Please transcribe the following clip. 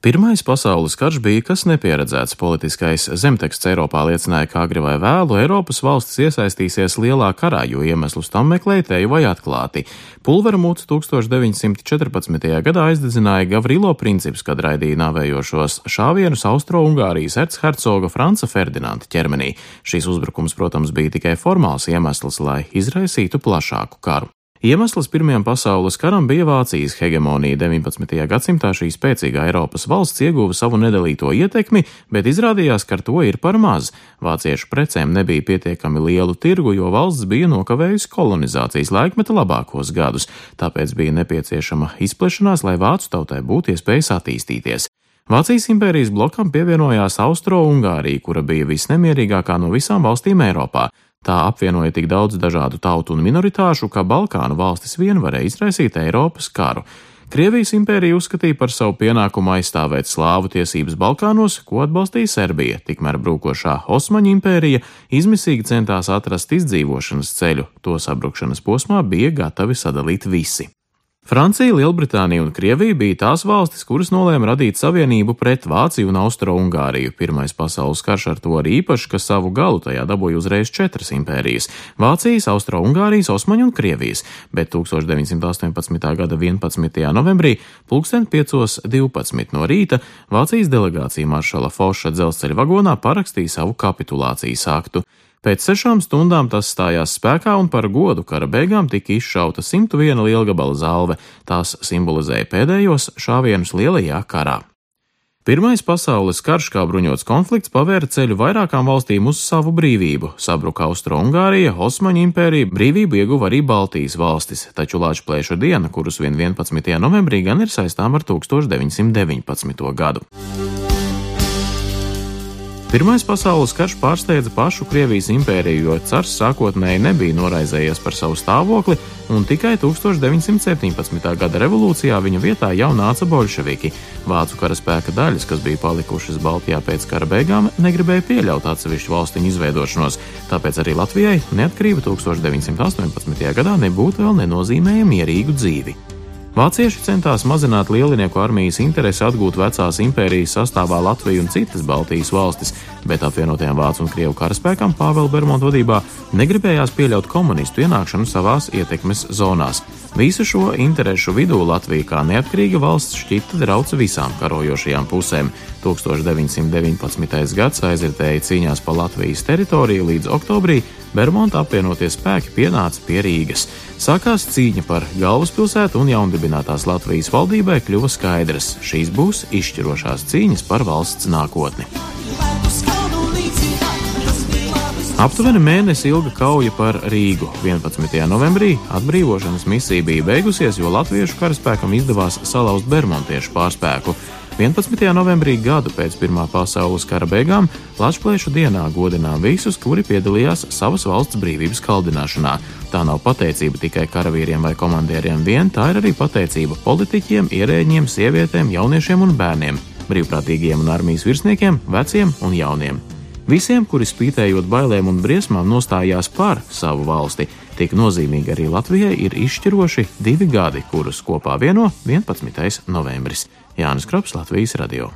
Pirmais pasaules karš bija kas nepieredzēts. Politiskais zemteksts Eiropā liecināja, ka agri vai vēlu Eiropas valstis iesaistīsies lielā karā, jo iemeslus tam meklēja teju vai atklāti. Pulveramūts 1914. gadā aizdedzināja Gavrilo princips, kad raidīja nāvējošos šāvienus Austro-Ungārijas erchercoga Franca Ferdinanda ķermenī. Šīs uzbrukums, protams, bija tikai formāls iemesls, lai izraisītu plašāku karu. Iemesls Pirmajam pasaules karam bija Vācijas hegemonija. 19. gadsimtā šī spēcīgā Eiropas valsts ieguva savu nedalīto ietekmi, bet izrādījās, ka ar to ir par maz. Vāciešu precēm nebija pietiekami lielu tirgu, jo valsts bija nokavējusi kolonizācijas laikmeta labākos gadus, tāpēc bija nepieciešama izplešanās, lai vācu tautai būtu iespējas attīstīties. Vācijas impērijas blokam pievienojās Austro-Ungārija, kura bija visnemierīgākā no visām valstīm Eiropā. Tā apvienoja tik daudz dažādu tautu un minoritāšu, ka Balkānu valstis vien varēja izraisīt Eiropas karu. Krievijas impērija uzskatīja par savu pienākumu aizstāvēt slāvu tiesības Balkānos, ko atbalstīja Serbija, tikmēr brūkošā Osmaņu impērija izmisīgi centās atrast izdzīvošanas ceļu, to sabrukšanas posmā bija gatavi sadalīt visi. Francija, Lielbritānija un Krievija bija tās valstis, kuras nolēma radīt savienību pret Vāciju un Austro-Ungāriju. Pirmais pasaules karš ar to arī īpaši, ka savu galu tajā dabūja uzreiz četras impērijas - Vācijas, Austro-Ungārijas, Osmaņu un Krievijas, bet 1918. gada 11. novembrī pulksten 5.12 no rīta Vācijas delegācija maršala Foša dzelzceļa vagonā parakstīja savu kapitulācijas aktu. Pēc sešām stundām tas stājās spēkā un par godu kara beigām tika izšauta 101 lielgabala zalve. Tās simbolizēja pēdējos šāvienus lielajā karā. Pirmais pasaules karš kā bruņots konflikts pavēra ceļu vairākām valstīm uz savu brīvību. Sabruka Austro-Ungārija, Osmaņu impērija, brīvību ieguva arī Baltijas valstis, taču Lāčplēša diena, kurus vien 11. novembrī gan ir saistām ar 1919. gadu. Pirmais pasaules karš pārsteidza pašu Krievijas impēriju, jo cars sākotnēji nebija noraizējies par savu stāvokli, un tikai 1917. gada revolūcijā viņa vietā jau nāca bolševiki. Vācu karaspēka daļas, kas bija palikušas Baltijā pēc kara beigām, negribēja pieļaut atsevišķu valstiņu izveidošanos, tāpēc arī Latvijai neatkarība 1918. gadā nebūtu vēl nenozīmēja mierīgu dzīvi. Vācieši centās mazināt lielinieku armijas interesi atgūt vecās impērijas sastāvā Latviju un citas Baltijas valstis, bet apvienotajām Vācu un Krievu karaspēkām Pāvela Bermonta vadībā negribējās pieļaut komunistu ienākšanu savās ietekmes zonās. Visu šo interešu vidū Latvija kā neatkarīga valsts šķita drauca visām karojošajām pusēm. 1919. gads aizritēja cīņās pa Latvijas teritoriju līdz oktobrī Bermonta apvienotie spēki pienāca pie Rīgas. Sākās cīņa par galvaspilsētu un jaundibinātās Latvijas valdībai kļuva skaidrs, šīs būs izšķirošās cīņas par valsts nākotni. Aptuveni mēnesi ilga kauja par Rīgu. 11. novembrī atbrīvošanas misija bija beigusies, jo latviešu karaspēkam izdevās salauzt bermontiešu pārspēku. 11. novembrī gadu pēc Pirmā pasaules kara beigām Latvijas dienā godinām visus, kuri piedalījās savas valsts brīvības kaldināšanā. Tā nav pateicība tikai karavīriem vai komandieriem vien, tā ir arī pateicība politiķiem, ierēģiem, sievietēm, jauniešiem un bērniem, brīvprātīgiem un armijas virsniekiem, veciem un jauniem. Visiem, kuri spītējot bailēm un briesmām nostājās par savu valsti, tik nozīmīgi arī Latvijai ir izšķiroši divi gadi, kurus kopā vieno 11. novembris. Jānis Krops, Latvijas radio.